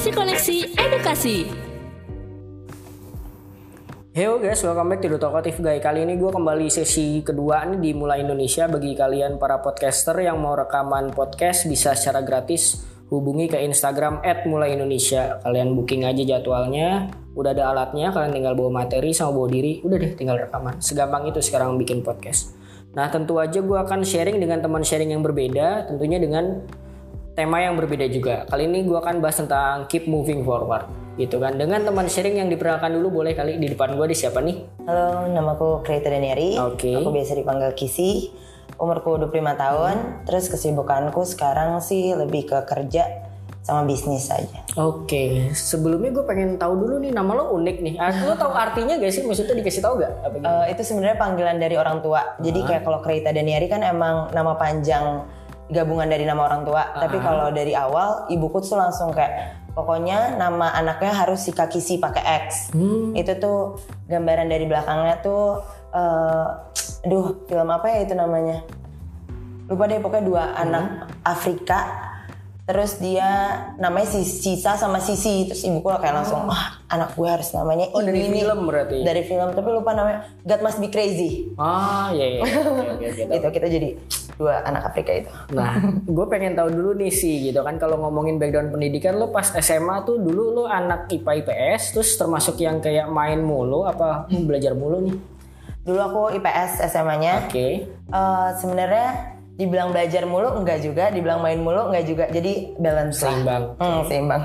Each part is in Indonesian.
Kasih koneksi edukasi. Heyo guys, welcome back to Talkative Guy. Kali ini gue kembali sesi kedua nih di Mulai Indonesia bagi kalian para podcaster yang mau rekaman podcast bisa secara gratis hubungi ke Instagram @mulaiindonesia. Kalian booking aja jadwalnya, udah ada alatnya, kalian tinggal bawa materi sama bawa diri, udah deh tinggal rekaman. Segampang itu sekarang bikin podcast. Nah tentu aja gue akan sharing dengan teman sharing yang berbeda, tentunya dengan tema yang berbeda juga. Kali ini gue akan bahas tentang keep moving forward gitu kan. Dengan teman sharing yang diperkenalkan dulu boleh kali di depan gue di siapa nih? Halo, namaku Kreta Daniari. Oke. Aku biasa dipanggil Kisi. Umurku 25 tahun. Terus kesibukanku sekarang sih lebih ke kerja sama bisnis saja. Oke, sebelumnya gue pengen tahu dulu nih nama lo unik nih. Ah, Lo tahu artinya gak sih? Maksudnya dikasih tahu gak? Apa gitu? Eh, itu sebenarnya panggilan dari orang tua. Jadi kayak kalau Kreta Daniari kan emang nama panjang gabungan dari nama orang tua. Tapi kalau dari awal ibuku tuh langsung kayak pokoknya nama anaknya harus si kaki si pakai X. Itu tuh gambaran dari belakangnya tuh eh aduh film apa ya itu namanya? Lupa deh pokoknya dua anak Afrika Terus dia namanya si Sisa sama Sisi Terus ibuku kayak langsung Wah anak gue harus namanya Oh, dari ini." film berarti? Dari film tapi lupa namanya God Must Be Crazy Ah, iya iya. Tahu. Itu kita jadi dua anak Afrika itu Nah, gue pengen tahu dulu nih sih gitu kan kalau ngomongin background pendidikan lo pas SMA tuh dulu lo anak IPA IPS terus termasuk yang kayak main mulu apa belajar mulu nih? Dulu aku IPS SMA-nya Oke. Eh, Sebenarnya dibilang belajar mulu enggak juga Dibilang main mulu enggak juga Jadi balance lah. Seimbang. Hmm, seimbang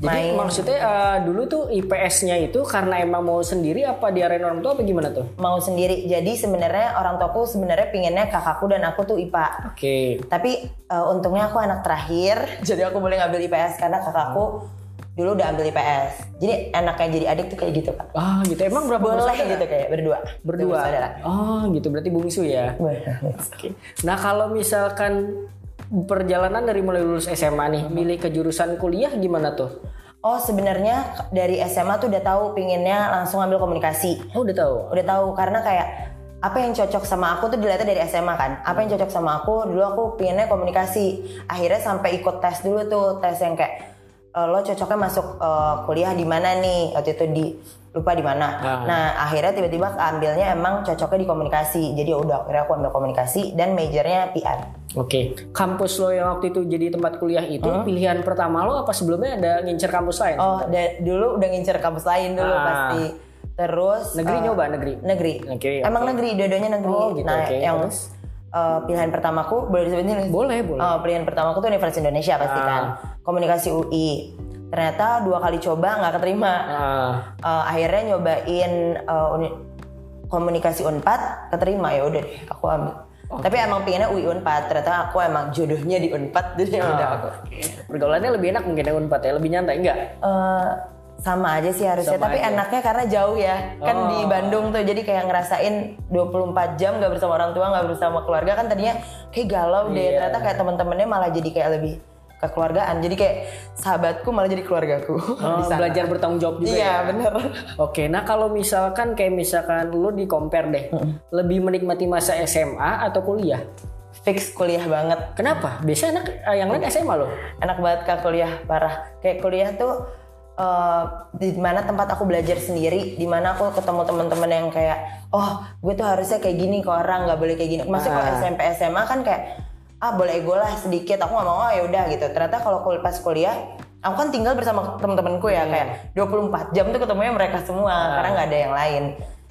Jadi Main. maksudnya eh, dulu tuh IPS-nya itu karena emang mau sendiri apa diarahin orang tua apa gimana tuh? Mau sendiri Jadi sebenarnya orang tuaku sebenarnya pinginnya kakakku dan aku tuh IPA Oke. Tapi eh, untungnya aku anak terakhir, jadi aku boleh ngambil IPS karena kakakku dulu udah ambil IPS. Jadi enaknya jadi adik tuh kayak gitu kan. Ah gitu. Emang berapa Boleh gitu kayak berdua. Berdua. Saudara. Oh gitu. Berarti bungsu ya. Oke. Nah kalau misalkan perjalanan dari mulai lulus SMA nih, milih ke jurusan kuliah gimana tuh? Oh sebenarnya dari SMA tuh udah tahu pinginnya langsung ambil komunikasi. Oh udah tahu. Udah tahu karena kayak apa yang cocok sama aku tuh dilihatnya dari SMA kan. Apa yang cocok sama aku dulu aku pinginnya komunikasi. Akhirnya sampai ikut tes dulu tuh tes yang kayak eh, lo cocoknya masuk eh, kuliah di mana nih waktu itu di lupa di mana. Ah. Nah akhirnya tiba-tiba ambilnya emang cocoknya di komunikasi. Jadi udah akhirnya aku ambil komunikasi dan majornya PR. Oke. Kampus lo yang waktu itu jadi tempat kuliah itu pilihan pertama lo apa sebelumnya ada ngincer kampus lain? Oh da- dulu udah ngincer kampus lain dulu Ah. pasti. Terus Negeri eh, nyoba negeri. negeri. Oke, Emang oke. negeri, dua-duanya negeri. Oh, gitu, nah, oke. yang Terus? Eh, pilihan pertamaku boleh disebutin? Boleh boleh. Oh, pilihan pertamaku tuh Universitas Indonesia pasti Ah. kan. Komunikasi UI. Ternyata dua kali coba nggak keterima. Ah, Eh, akhirnya nyobain eh, uni- komunikasi Unpad keterima ya udah deh aku ambil. Tapi emang pinginnya UI Unpad. Ternyata aku emang jodohnya di Unpad jadi ya udah aku. pergaulannya lebih enak mungkin yang unpad ya, lebih nyantai enggak? Eh, sama aja sih harusnya Sama tapi aja. enaknya karena jauh ya kan di Bandung tuh jadi kayak ngerasain 24 jam nggak bersama orang tua nggak bersama keluarga kan tadinya kayak galau deh Iya. ternyata kayak temen-temennya malah jadi kayak lebih kekeluargaan jadi kayak sahabatku malah jadi keluargaku Oh, belajar bertanggung jawab juga iya ya. bener Oke, nah kalau misalkan kayak misalkan lu di compare deh, lebih menikmati masa SMA atau kuliah? fix kuliah banget Kenapa? Biasanya anak eh, yang lain SMA loh. enak banget kak kuliah parah kayak kuliah tuh eh, di mana tempat aku belajar sendiri di mana aku ketemu teman-teman yang kayak oh gue tuh harusnya kayak gini ke orang nggak boleh kayak gini. Maksudnya kalau Ah. SMP SMA kan kayak ah boleh ego lah sedikit. Aku nggak mau oh ya udah gitu. Ternyata kalau kul- pas kuliah aku kan tinggal bersama teman-temanku ya kayak 24 jam tuh ketemunya mereka semua karena nggak ada yang lain.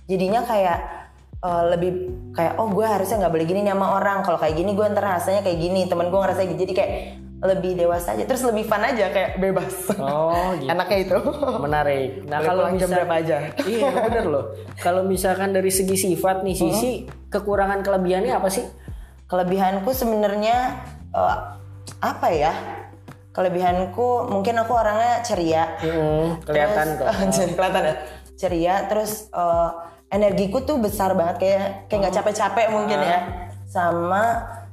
Jadinya kayak eh, lebih kayak oh gue harusnya nggak boleh gini nih sama orang. Kalau kayak gini gue ntar rasanya kayak gini. Temen gue ngerasa gitu. Jadi kayak lebih dewasa aja terus lebih fun aja kayak bebas Oh, gitu. enaknya itu Menarik. Nah, kalau pulang jam misal- berapa aja. iya, bener loh. Kalau misalkan dari segi sifat nih, sisi kekurangan kelebihannya apa sih? kelebihanku sebenarnya eh, apa ya kelebihanku mungkin aku orangnya ceria Hmm, kelihatan kok. Terus- kelihatan ya ceria terus eh, energiku tuh besar banget kayak kayak nggak capek-capek mungkin ya sama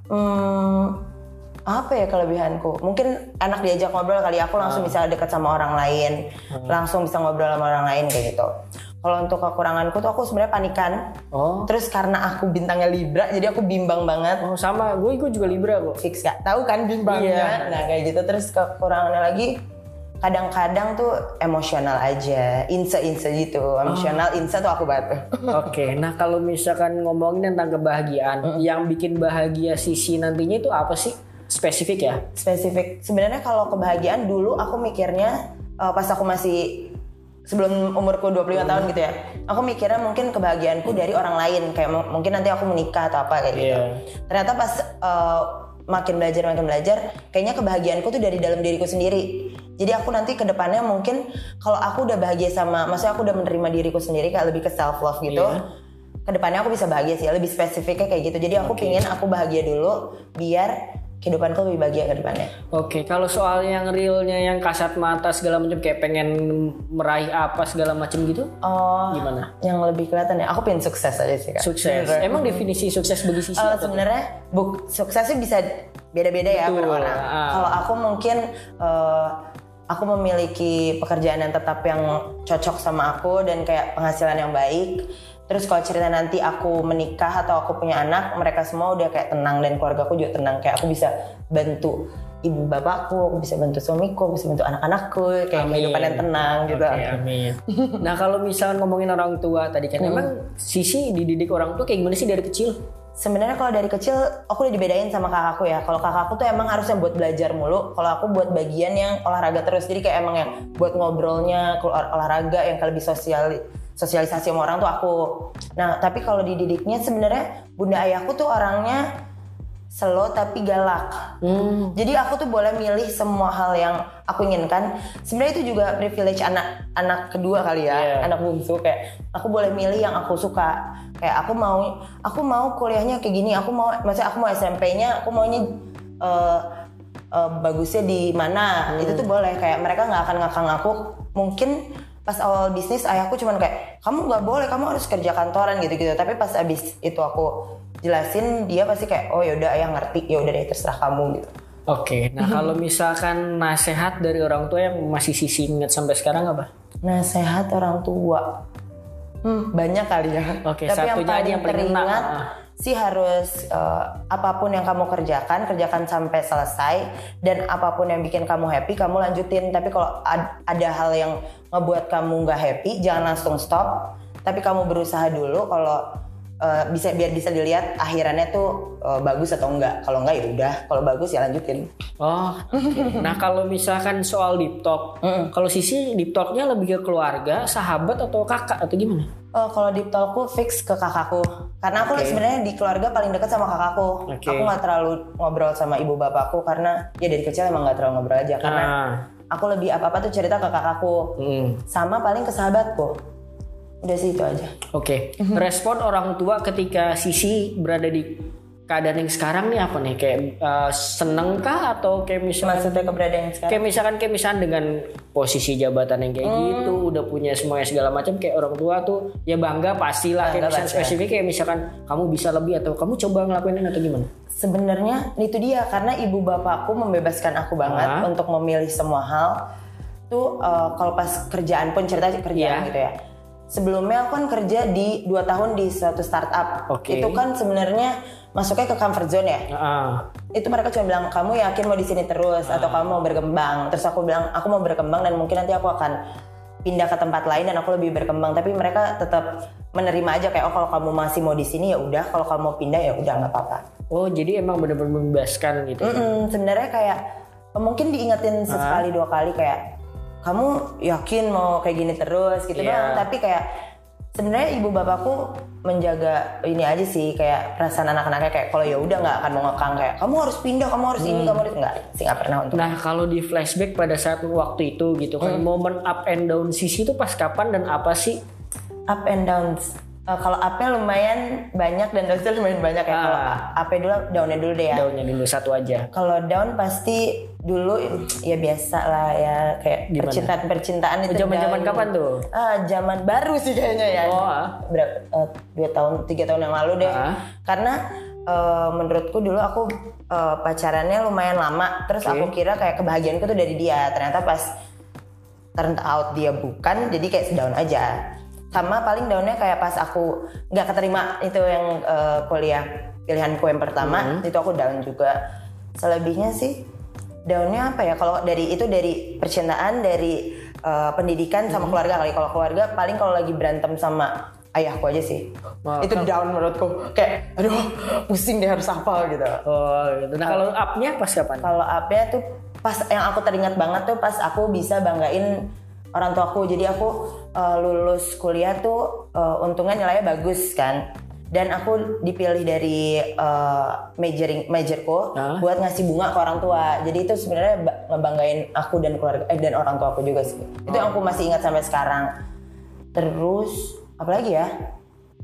hmm, apa ya kelebihanku mungkin enak diajak ngobrol kali aku langsung bisa dekat sama orang lain langsung bisa ngobrol sama orang lain kayak gitu kalau untuk kekuranganku tuh aku sebenarnya panikan Oh. terus karena aku bintangnya Libra jadi aku bimbang banget Oh, sama. Gue gue juga Libra kok. fix gak tahu kan bimbangnya Iya. nah kayak gitu terus kekurangannya lagi kadang-kadang tuh emosional aja, inse-inse gitu. Emosional, inse tuh aku banget. Oke, nah kalau misalkan ngomongin tentang kebahagiaan, yang bikin bahagia sisi nantinya itu apa sih? Spesifik ya? Spesifik. Sebenarnya kalau kebahagiaan dulu aku mikirnya uh, pas aku masih sebelum umurku 25 tahun gitu ya. Aku mikirnya mungkin kebahagiaanku dari orang lain kayak mungkin nanti aku menikah atau apa kayak gitu. Iya. Ternyata pas uh, makin belajar makin belajar, kayaknya kebahagiaanku tuh dari dalam diriku sendiri. Jadi aku nanti ke depannya mungkin kalau aku udah bahagia sama, maksudnya aku udah menerima diriku sendiri kayak lebih ke self love gitu. Iya. Ke depannya aku bisa bahagia sih, lebih spesifiknya kayak gitu. Jadi aku pingin aku bahagia dulu biar kehidupanku lebih bahagia ke depannya. Oke, kalau soal yang realnya yang kasat mata segala macam kayak pengen meraih apa segala macam gitu, Oh, gimana? yang lebih kelihatan ya. Aku pengen sukses aja sih kak. Sukses. Emang definisi sukses bagi sisi apa? sebenarnya buk sukses sih bisa beda-beda ya per orang. Ah. Kalau aku mungkin eh, aku memiliki pekerjaan yang tetap yang cocok sama aku dan kayak penghasilan yang baik. Terus kalau cerita nanti aku menikah atau aku punya anak, mereka semua udah kayak tenang dan keluarga aku juga tenang. Kayak aku bisa bantu ibu bapakku, aku bisa bantu suamiku, aku bisa bantu anak-anakku, kayak Amin. kehidupan yang tenang gitu. Oke, amin. nah kalau misalnya ngomongin orang tua tadi kan, emang sisi dididik orang tua kayak gimana sih dari kecil? Sebenarnya kalau dari kecil aku udah dibedain sama kakakku ya. Kalau kakakku tuh emang harusnya buat belajar mulu. Kalau aku buat bagian yang olahraga terus. Jadi kayak emang yang buat ngobrolnya, keluar olahraga yang lebih sosial sosialisasi sama orang tuh aku. Nah tapi kalau dididiknya sebenarnya bunda ayahku tuh orangnya slow tapi galak. Hmm. Jadi aku tuh boleh milih semua hal yang aku inginkan. Sebenarnya itu juga privilege anak anak kedua kali ya, Iya. anak bungsu kayak aku boleh milih yang aku suka. Kayak aku mau aku mau kuliahnya kayak gini, aku mau maksudnya aku mau SMP-nya, aku maunya eh, eh, bagusnya di mana. Itu tuh boleh kayak mereka nggak akan ngakang aku. Mungkin pas awal bisnis ayahku cuman kayak kamu nggak boleh, kamu harus kerja kantoran gitu-gitu. Tapi pas abis itu aku jelasin dia pasti kayak oh yaudah ayah ngerti ya udah deh terserah kamu gitu Oke, nah kalau misalkan nasehat dari orang tua yang masih sisi ingat sampai sekarang apa? Nasehat orang tua. Hmm, banyak kali ya. Oke, Tapi yang satunya aja paling yang paling teringat Ah. Sih harus eh, apa pun yang kamu kerjakan, kerjakan sampai selesai dan apa pun yang bikin kamu happy, kamu lanjutin. Tapi kalau ad- ada hal yang ngebuat kamu nggak happy, jangan langsung stop. Tapi kamu berusaha dulu kalau eh, bisa biar bisa dilihat akhirannya tuh eh, bagus atau enggak. Kalau enggak ya udah, kalau bagus ya lanjutin. Oh, oke. nah kalau misalkan soal deep talk, kalau sisi deep talknya lebih ke keluarga, sahabat atau kakak atau gimana? Oh, kalau deep talkku fix ke kakakku. Karena aku Oke. sebenarnya di keluarga paling dekat sama kakakku. Oke. Aku nggak terlalu ngobrol sama ibu bapakku karena ya dari kecil emang nggak terlalu ngobrol aja. Karena Ah, aku lebih apa-apa tuh cerita ke kakakku. hmm. Sama paling ke sahabatku. Udah sih itu aja. Oke, respon orang tua ketika Sisi berada di keadaan yang sekarang nih apa nih? Kayak eh, seneng kah atau kayak misalkan Maksudnya keberadaan sekarang. kayak misalkan kayak misalkan dengan posisi jabatan yang kayak Hmm. gitu, udah punya semuanya segala macam kayak orang tua tuh ya bangga pastilah kayak Bangga misalkan pasti. spesifik kayak misalkan kamu bisa lebih atau kamu coba ngelakuin ini atau gimana? Sebenarnya itu dia karena ibu bapakku membebaskan aku banget untuk memilih semua hal. Tuh eh, kalau pas kerjaan pun cerita kerjaan gitu ya. Sebelumnya aku kan kerja di dua tahun di suatu startup. Oke. Itu kan sebenarnya masuknya ke comfort zone ya. Ah, Itu mereka cuma bilang kamu yakin mau di sini terus atau kamu mau berkembang. Terus aku bilang aku mau berkembang dan mungkin nanti aku akan pindah ke tempat lain dan aku lebih berkembang. Tapi mereka tetap menerima aja kayak oh kalau kamu masih mau di sini ya udah, kalau kamu mau pindah ya udah nggak apa-apa. oh jadi emang benar-benar membebaskan gitu. Mm-mm, sebenarnya kayak mungkin diingetin sesekali dua kali kayak kamu yakin mau kayak gini terus gitu Iya. doang tapi kayak sebenarnya ibu bapakku menjaga ini aja sih kayak perasaan anak-anaknya kayak kalau ya udah nggak akan mau ngekang kayak kamu harus pindah kamu harus ini kamu harus nggak sih nggak pernah untuk. Nah kalau di flashback pada saat waktu itu gitu kan momen up and down Sisi itu pas kapan dan apa sih? up and downs Eh, kalau upnya lumayan banyak dan downsnya lumayan banyak ya kalau Ah. up dulu downnya dulu deh ya Daunnya dulu satu aja. kalau down pasti dulu ya biasa lah ya kayak Gimana? percintaan percintaan itu Zaman-zaman down. kapan tuh? Ah, zaman baru sih kayaknya ya. Oh, ah. Berapa? eh, dua tahun, tiga tahun yang lalu deh. Ah. Karena eh, menurutku dulu aku eh, pacarannya lumayan lama. Terus Oke. aku kira kayak kebahagiaanku tuh dari dia. Ternyata pas turn out dia bukan, jadi kayak sedaun aja. Sama paling daunnya kayak pas aku nggak keterima itu yang eh, kuliah pilihanku yang pertama, itu aku down juga. Selebihnya sih downnya apa ya? Kalau dari itu dari percintaan, dari uh, pendidikan sama keluarga kali. Kalau keluarga paling kalau lagi berantem sama ayahku aja sih. Itu down menurutku. Kayak aduh pusing deh harus apa gitu. Oh, gitu. Nah, kalau up-nya pas kapan? Kalau up-nya tuh pas yang aku teringat banget tuh pas aku bisa banggain orang tuaku. Jadi aku uh, lulus kuliah tuh uh, untungnya nilainya bagus kan. Dan aku dipilih dari uh, majoring majorku Hah? buat ngasih bunga ke orang tua. Jadi itu sebenarnya ba- ngebanggain aku dan keluarga eh, dan orang tuaku juga sih. Itu yang aku masih ingat sampai sekarang. Terus apalagi ya?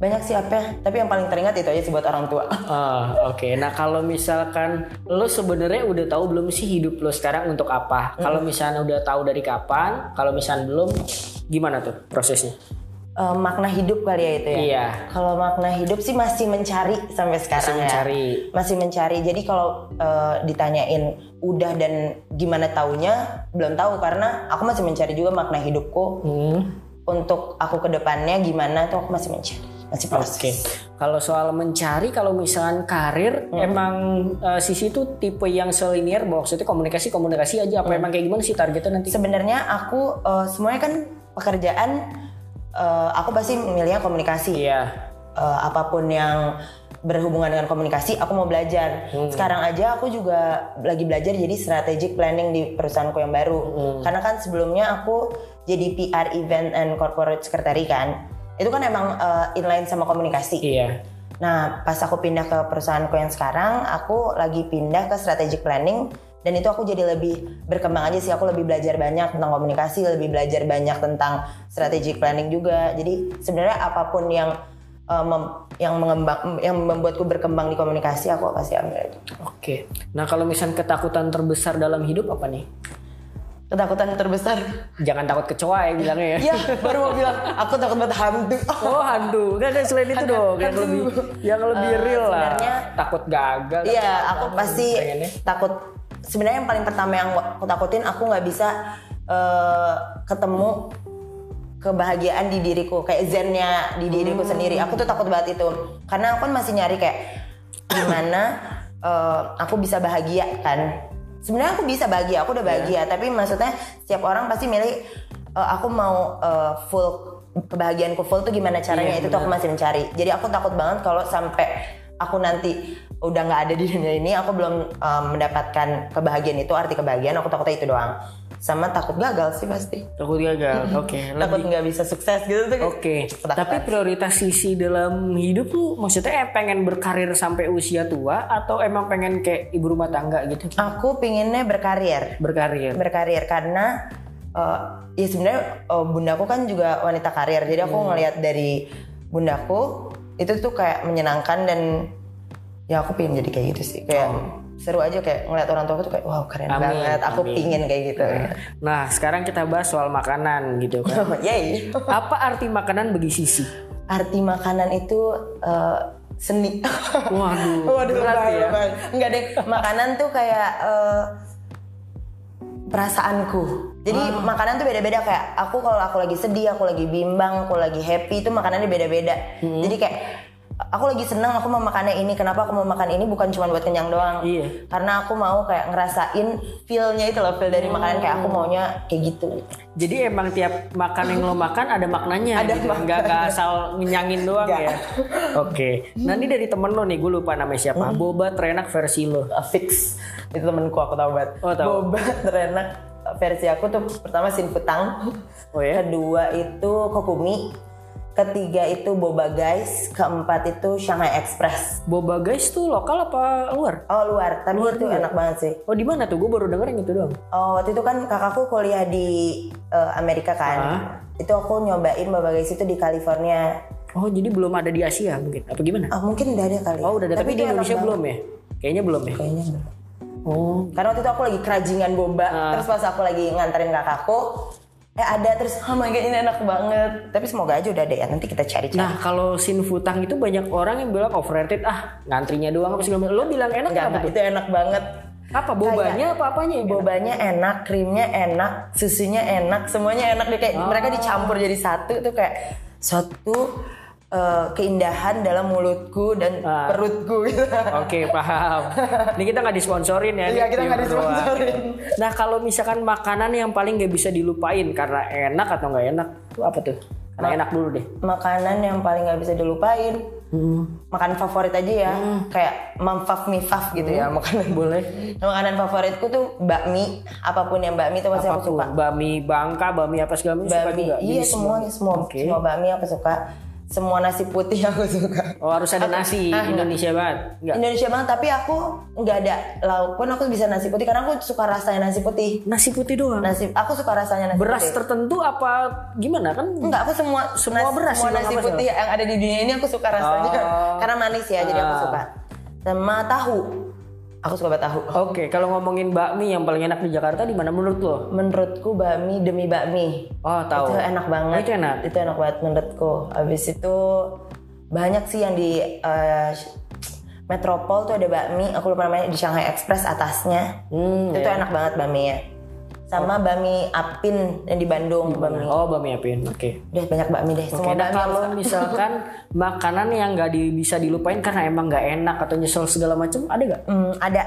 Banyak sih apa tapi yang paling teringat itu aja sih buat orang tua. Ah, oke. Nah, kalau misalkan lo sebenarnya udah tahu belum sih hidup lo sekarang untuk apa? Kalau misalnya udah tahu dari kapan, kalau misalnya belum, gimana tuh prosesnya? Eh, makna hidup kali ya itu ya. Iya. Kalau makna hidup sih masih mencari sampai sekarang Masih ya. mencari. Masih mencari. Jadi kalau eh, ditanyain udah dan gimana taunya belum tahu karena aku masih mencari juga makna hidupku Hmm. untuk aku ke depannya gimana tuh aku masih mencari. Masih. Oke. Kalau soal mencari, kalau misalkan karir, emang eh, sisi itu tipe yang selinier, maksudnya komunikasi komunikasi aja. Apa emang kayak gimana sih targetnya nanti? Sebenarnya aku eh, semuanya kan pekerjaan eh, aku pasti memilihnya komunikasi. Iya. Eh, apa pun yang berhubungan dengan komunikasi, aku mau belajar. Sekarang aja aku juga lagi belajar jadi strategic planning di perusahaanku yang baru. Karena kan sebelumnya aku jadi PR event and corporate secretary kan. Itu kan emang eh, inline sama komunikasi. Iya. Nah, pas aku pindah ke perusahaanku yang sekarang, aku lagi pindah ke strategic planning dan itu aku jadi lebih berkembang aja sih. Aku lebih belajar banyak tentang komunikasi, lebih belajar banyak tentang strategic planning juga. Jadi sebenarnya apa pun yang uh, mem- yang mengembang yang membuatku berkembang di komunikasi, aku pasti ambil itu. Oke. Nah, kalau misalnya ketakutan terbesar dalam hidup apa nih? Ketakutan terbesar. Jangan takut kecoa ya bilangnya ya. ya, baru mau bilang aku takut banget hantu. Oh hantu, kan kan selain itu dong yang hantu. lebih yang lebih Eh, real lah. Takut gagal. Iya, aku apa, pasti pengennya. takut. Sebenarnya yang paling pertama yang aku takutin aku nggak bisa eh, ketemu kebahagiaan di diriku, kayak zennya di diriku sendiri. Aku tuh takut banget itu, karena aku kan masih nyari kayak gimana eh, aku bisa bahagia kan. Sebenarnya aku bisa bahagia, aku udah bahagia. Tapi maksudnya setiap orang pasti milih eh, aku mau eh, full kebahagiaanku full tuh gimana caranya Iya, itu tuh aku masih mencari. Jadi aku takut banget kalau sampai aku nanti udah nggak ada di dunia ini, aku belum um, mendapatkan kebahagiaan itu. Arti kebahagiaan aku takutnya itu doang. Sama takut gagal sih pasti. Takut gagal. Oke. Takut lebih- nggak bisa sukses gitu tuh. Oke. Ketakutan. Tapi prioritas sisi dalam hidup lu maksudnya eh, pengen berkarir sampai usia tua atau emang pengen kayak ibu rumah tangga gitu? Aku pinginnya berkarir. Berkarir. berkarir karena uh, ya sebenarnya uh, bundaku kan juga wanita karir jadi aku ngelihat dari bundaku itu tuh kayak menyenangkan dan ya aku pengen jadi kayak gitu sih kayak seru aja kayak ngeliat orang tua tuh kayak wow keren Amin, banget aku amin. pingin kayak gitu Nah, sekarang kita bahas soal makanan gitu kan. yay Apa arti makanan bagi sisi? arti makanan itu uh, seni Waduh, Waduh, berat ya. Enggak deh, makanan tuh kayak eh, perasaanku. Jadi makanan tuh beda-beda kayak aku kalau aku lagi sedih, aku lagi bimbang, aku lagi happy itu makanannya beda-beda. Hmm. Jadi kayak aku lagi senang aku mau makannya ini. Kenapa aku mau makan ini bukan cuma buat kenyang doang. Iya. Karena aku mau kayak ngerasain feel-nya itu loh, feel dari makanan kayak aku maunya kayak gitu. Jadi emang tiap makan yang lo makan ada maknanya Ada gitu. makna. Nggak, nggak asal ngenyangin doang Nggak. ya. Oke. Nah ini dari temen lo nih, gue lupa namanya siapa. Hmm. Boba terenak versi lo. Uh, fix itu temenku aku tahu banget. Oh, tahu. Boba terenak versi aku tuh pertama sinputang, Oh ya? kedua itu kokumi, ketiga itu boba guys, keempat itu Shanghai Express. Boba guys tuh lokal apa luar? Oh luar, tapi itu enak banget sih. Oh di mana tuh? Gue baru denger yang itu doang. Oh waktu itu kan kakakku kuliah di eh, Amerika kan, Ah. itu aku nyobain boba guys itu di California. Oh jadi belum ada di Asia mungkin? Apa gimana? Ah mungkin udah ada kali. Oh udah ada, tapi, di itu enak Indonesia belum ya? Kayaknya belum ya? Kayaknya belum. Oh. Karena waktu itu aku lagi kerajingan boba, Ah. terus pas aku lagi nganterin kakakku, eh ada terus, oh my god ini enak banget. Tapi semoga aja udah ada ya, nanti kita cari-cari. Nah kalau sinfutang itu banyak orang yang bilang overrated ah ngantrinya doang apa segala. Lo bilang enak Enggak, apa tuh? itu enak banget. Apa bobanya apa apanya? Bobanya enak, krimnya enak, susunya enak, semuanya enak deh kayak Oh. mereka dicampur jadi satu tuh kayak suatu eh, keindahan dalam mulutku dan Ah. perutku gitu. Oke paham. Ini kita nggak disponsorin ya. Iya, kita nggak disponsorin. Nah kalau misalkan makanan yang paling nggak bisa dilupain karena enak atau nggak enak, itu apa tuh? Karena enak dulu deh. Makanan yang paling nggak bisa dilupain, Hmm. makanan favorit aja ya, kayak mamfaf mifaf gitu ya makanan. Boleh. Makanan favoritku tuh bakmi, apa pun yang bakmi itu pasti aku suka. Bami Bangka, bami apa segala macam suka Bakmi, juga. iya semuanya semua, Oke. semua bakmi aku suka. Semua nasi putih aku suka. Oh harus ada nasi Ah, enggak. Indonesia banget. Enggak. Indonesia banget tapi aku nggak ada lauk pun aku bisa nasi putih karena aku suka rasanya nasi putih. Nasi putih doang. Nasi, aku suka rasanya nasi Beras putih. tertentu apa gimana kan? Enggak, aku semua Semua nasi- beras semua nasi putih yang ada di dunia ini aku suka rasanya Oh. karena manis ya jadi aku Ah. suka. Sama tahu. Aku suka tahu. Oke, kalau ngomongin bakmi yang paling enak di Jakarta di mana menurut lo? Menurutku bakmi demi bakmi. Oh tahu. Itu enak banget. Oh, itu enak. Itu enak banget menurutku. Habis itu banyak sih yang di eh, Metropol tuh ada bakmi, aku lupa namanya di Shanghai Express atasnya. Hmm, itu tuh enak banget bakminya. Sama bakmi Apin yang di Bandung, bakmi. Oh bami apin. Oke. Udah banyak bakmi deh. Semua nah kalau misalkan makanan yang nggak di- bisa dilupain karena emang nggak enak atau nyesel segala macam, ada nggak? Hmm, ada.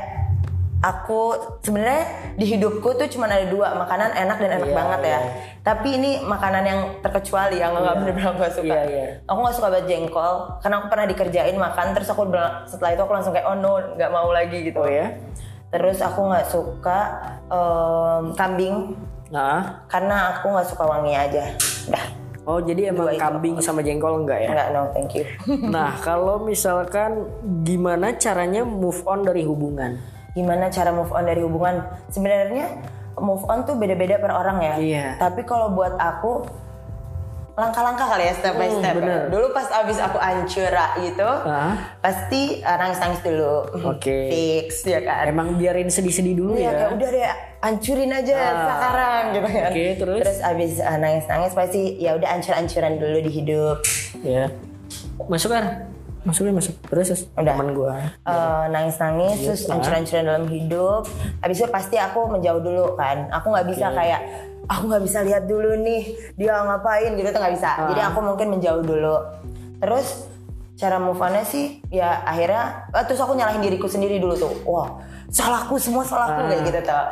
Aku sebenarnya di hidupku tuh cuma ada dua makanan enak dan enak Iya, banget ya. iya. Tapi ini makanan yang terkecuali yang nggak bener-bener aku suka. Iya, iya. Aku nggak suka banget jengkol karena aku pernah dikerjain makan terus aku setelah itu aku langsung kayak oh no nggak mau lagi gitu. Oh ya? Terus aku nggak suka em, kambing Nah, karena aku nggak suka wangi aja. Dah, oh jadi emang kambing sama jengkol enggak ya? nggak no thank you. Nah, kalau misalkan gimana caranya move on dari hubungan? Gimana cara move on dari hubungan? Sebenarnya move on tuh beda-beda per orang ya. Iya. Tapi kalau buat aku langkah-langkah kali ya step by Hmm, step. bener. Dulu pas abis aku ancura gitu, Ah. pasti uh, nangis-nangis dulu. Oke. Fix ya kan. Emang biarin sedih-sedih dulu Iya ya? kayak udah deh hancurin aja Ah. sekarang gitu kan. Oke, terus? Terus abis uh, nangis-nangis pasti ya udah ancur-ancuran dulu di hidup. Ya. Masuk kan? Masuk ya, masuk. Terus, terus. Udah. teman gua. Eh, nangis-nangis terus hancur-hancuran dalam hidup habis itu pasti aku menjauh dulu kan aku nggak bisa kayak aku nggak bisa lihat dulu nih dia ngapain gitu tuh nggak bisa. Jadi aku mungkin menjauh dulu. Terus cara move on sih ya akhirnya eh, terus aku nyalahin diriku sendiri dulu tuh. Wah salahku semua salahku kayak gitu tuh.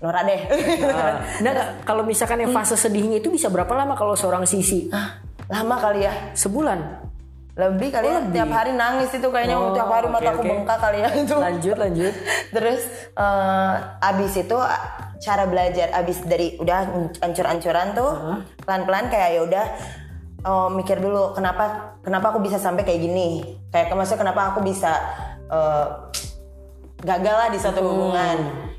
Nora deh. Ah. Nah, nggak, kalau misalkan yang fase sedihnya itu bisa berapa lama kalau seorang sisi? lama kali ya. Sebulan. Lebih kali ya tiap hari nangis itu kayaknya Oh, tiap hari oke, mataku oke. bengkak kali ya itu. Lanjut, lanjut. Terus eh, abis itu cara belajar abis dari udah ancur-ancuran tuh pelan-pelan kayak ya udah oh, mikir dulu kenapa kenapa aku bisa sampai kayak gini? Kayak maksudnya kenapa aku bisa eh, gagal lah di suatu hubungan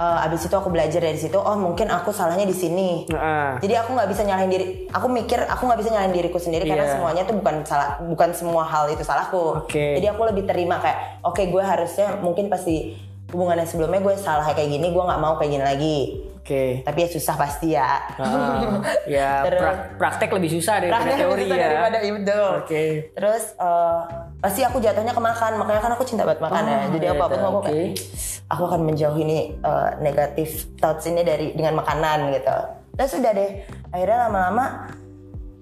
Eh, abis itu aku belajar dari situ oh mungkin aku salahnya di sini Nah, jadi aku nggak bisa nyalahin diri aku mikir aku nggak bisa nyalahin diriku sendiri karena Iya. semuanya tuh bukan salah bukan semua hal itu salahku Oke. jadi aku lebih terima kayak oke gue harusnya mungkin pasti hubungan yang sebelumnya gue salah kayak gini gue nggak mau kayak gini lagi oke. tapi ya susah pasti ya Ah, ya Terus- prak- praktek lebih susah daripada Praktek teori susah ya. daripada itu Oke. terus eh, pasti aku jatuhnya ke makan. Makanya kan aku cinta banget makan ya. Jadi iya, apa apa aku oke. kayak aku akan menjauhi ini eh, negatif thoughts ini dari dengan makanan gitu. Terus udah deh. Akhirnya lama-lama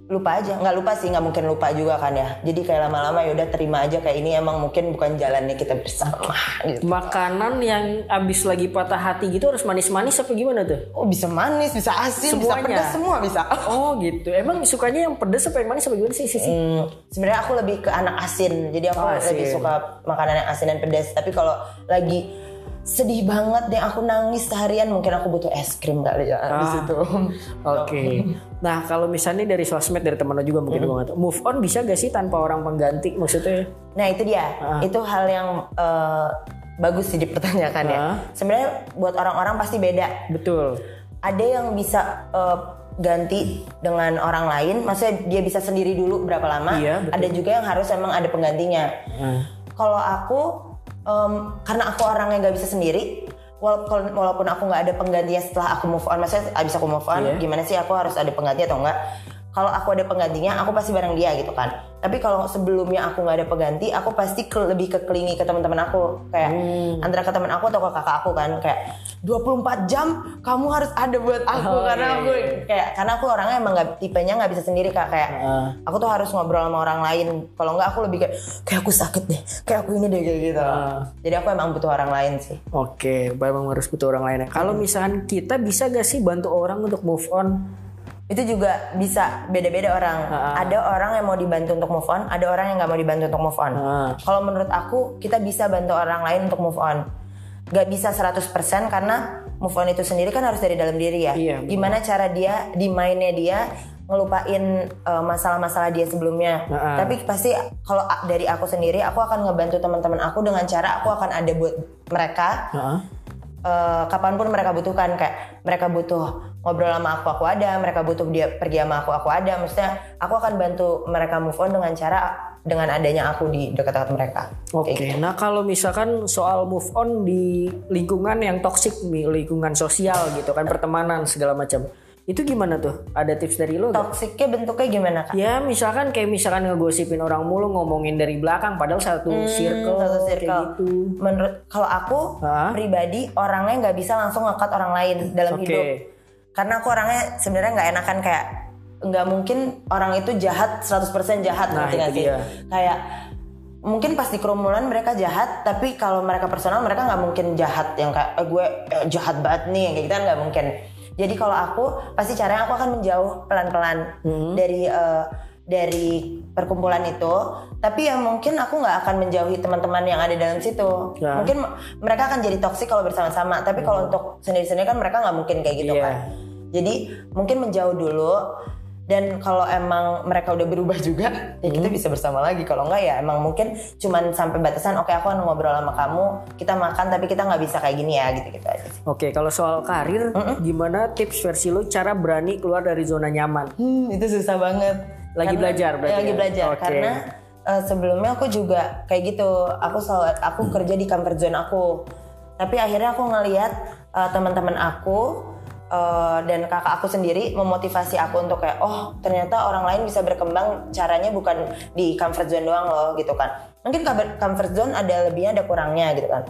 lupa aja nggak lupa sih nggak mungkin lupa juga kan ya jadi kayak lama-lama ya udah terima aja kayak ini emang mungkin bukan jalannya kita bersama gitu Makanan yang abis lagi patah hati gitu harus manis-manis apa gimana tuh? oh bisa manis bisa asin bisa Semuanya? pedas semua bisa Oh gitu. Emang sukanya yang pedes apa yang manis apa gimana sih? sih? Hmm, sebenarnya aku lebih ke anak asin jadi aku Oh, asin. lebih suka makanan yang asin dan pedas tapi kalau lagi sedih banget deh aku nangis seharian mungkin aku butuh es krim kali ya di Ah. situ Oke. Nah kalau misalnya dari sosmed dari teman lo juga mungkin nggak tahu. Move on bisa gak sih tanpa orang pengganti maksudnya? nah itu dia itu hal yang eh, bagus sih dipertanyakan ya Ah. sebenarnya buat orang-orang pasti beda Betul. ada yang bisa eh, ganti dengan orang lain maksudnya dia bisa sendiri dulu berapa lama Iya, betul. ada juga yang harus emang ada penggantinya Ah. kalau aku em, karena aku orang yang nggak bisa sendiri walaupun walaupun aku nggak ada penggantinya setelah aku move on. Maksudnya abis aku move on Iya. gimana sih? Aku harus ada pengganti atau enggak kalau aku ada penggantinya aku pasti bareng dia gitu kan tapi kalau sebelumnya aku nggak ada pengganti aku pasti ke- lebih ke klingi ke teman-teman aku kayak Hmm. antara ke teman aku atau ke kakak aku kan kayak 24 jam kamu harus ada buat aku Oh, karena iya, aku iya. kayak karena aku orangnya emang nggak tipenya nggak bisa sendiri kak kayak Heeh. aku tuh harus ngobrol sama orang lain kalau nggak aku lebih kayak kayak aku sakit deh kayak aku ini deh kayak gitu Ah. jadi aku emang butuh orang lain sih Oke, memang harus butuh orang lain. Kalau misalkan kita bisa gak sih bantu orang untuk move on? Itu juga bisa beda-beda orang. Ada orang yang mau dibantu untuk move on ada orang yang nggak mau dibantu untuk move on. Kalau menurut aku kita bisa bantu orang lain untuk move on. Gak bisa 100% karena move on itu sendiri kan harus dari dalam diri ya. Iya, betul. gimana cara dia di mainnya dia ngelupain uh, masalah-masalah dia sebelumnya. Ah. tapi pasti kalau dari aku sendiri aku akan ngebantu teman-teman aku dengan cara aku akan ada buat mereka. Heeh. eh, kapan pun mereka butuhkan. Kayak mereka butuh ngobrol sama aku aku ada mereka butuh dia pergi sama aku aku ada maksudnya aku akan bantu mereka move on dengan cara dengan adanya aku di dekat-dekat mereka Oke, nah kalau misalkan soal move on di lingkungan yang toksik nih, lingkungan sosial gitu kan, pertemanan segala macam. Itu gimana tuh? Ada tips dari lo? toksiknya bentuknya gimana kak Ya misalkan kayak misalkan ngegosipin orang mulu ngomongin dari belakang padahal satu circle, Hmm, satu kayak circle. gitu. menurut kalau aku Hah? pribadi orangnya nggak bisa langsung ngekat orang lain dalam Oke. hidup karena aku orangnya sebenarnya nggak enakan kayak nggak mungkin orang itu jahat 100% jahat Nah, ngerti sih dia. kayak mungkin pas di kerumunan mereka jahat tapi kalau mereka personal mereka nggak mungkin jahat yang kayak eh, gue eh, jahat banget nih yang kayak gitu kan nggak mungkin jadi kalau aku pasti caranya aku akan menjauh pelan-pelan Hmm. dari eh, dari perkumpulan itu tapi ya mungkin aku nggak akan menjauhi teman-teman yang ada dalam situ Ya. mungkin mereka akan jadi toksik kalau bersama-sama tapi kalau untuk sendiri-sendiri kan mereka nggak mungkin kayak gitu Iya. kan jadi mungkin menjauh dulu dan kalau emang mereka udah berubah juga ya kita bisa bersama lagi kalau enggak ya emang mungkin cuman sampai batasan oke aku akan ngobrol sama kamu kita makan tapi kita nggak bisa kayak gini ya gitu gitu aja sih Oke, kalau soal karir, gimana tips versi lo cara berani keluar dari zona nyaman? Hmm, itu susah banget. Lagi belajar berarti ya, lagi belajar Oke. karena eh, sebelumnya aku juga kayak gitu. Aku selalu aku kerja di comfort zone aku. Tapi akhirnya aku ngelihat eh, teman-teman aku eh, dan kakak aku sendiri memotivasi aku untuk kayak oh ternyata orang lain bisa berkembang caranya bukan di comfort zone doang loh gitu kan. Mungkin comfort zone ada lebihnya ada kurangnya gitu kan.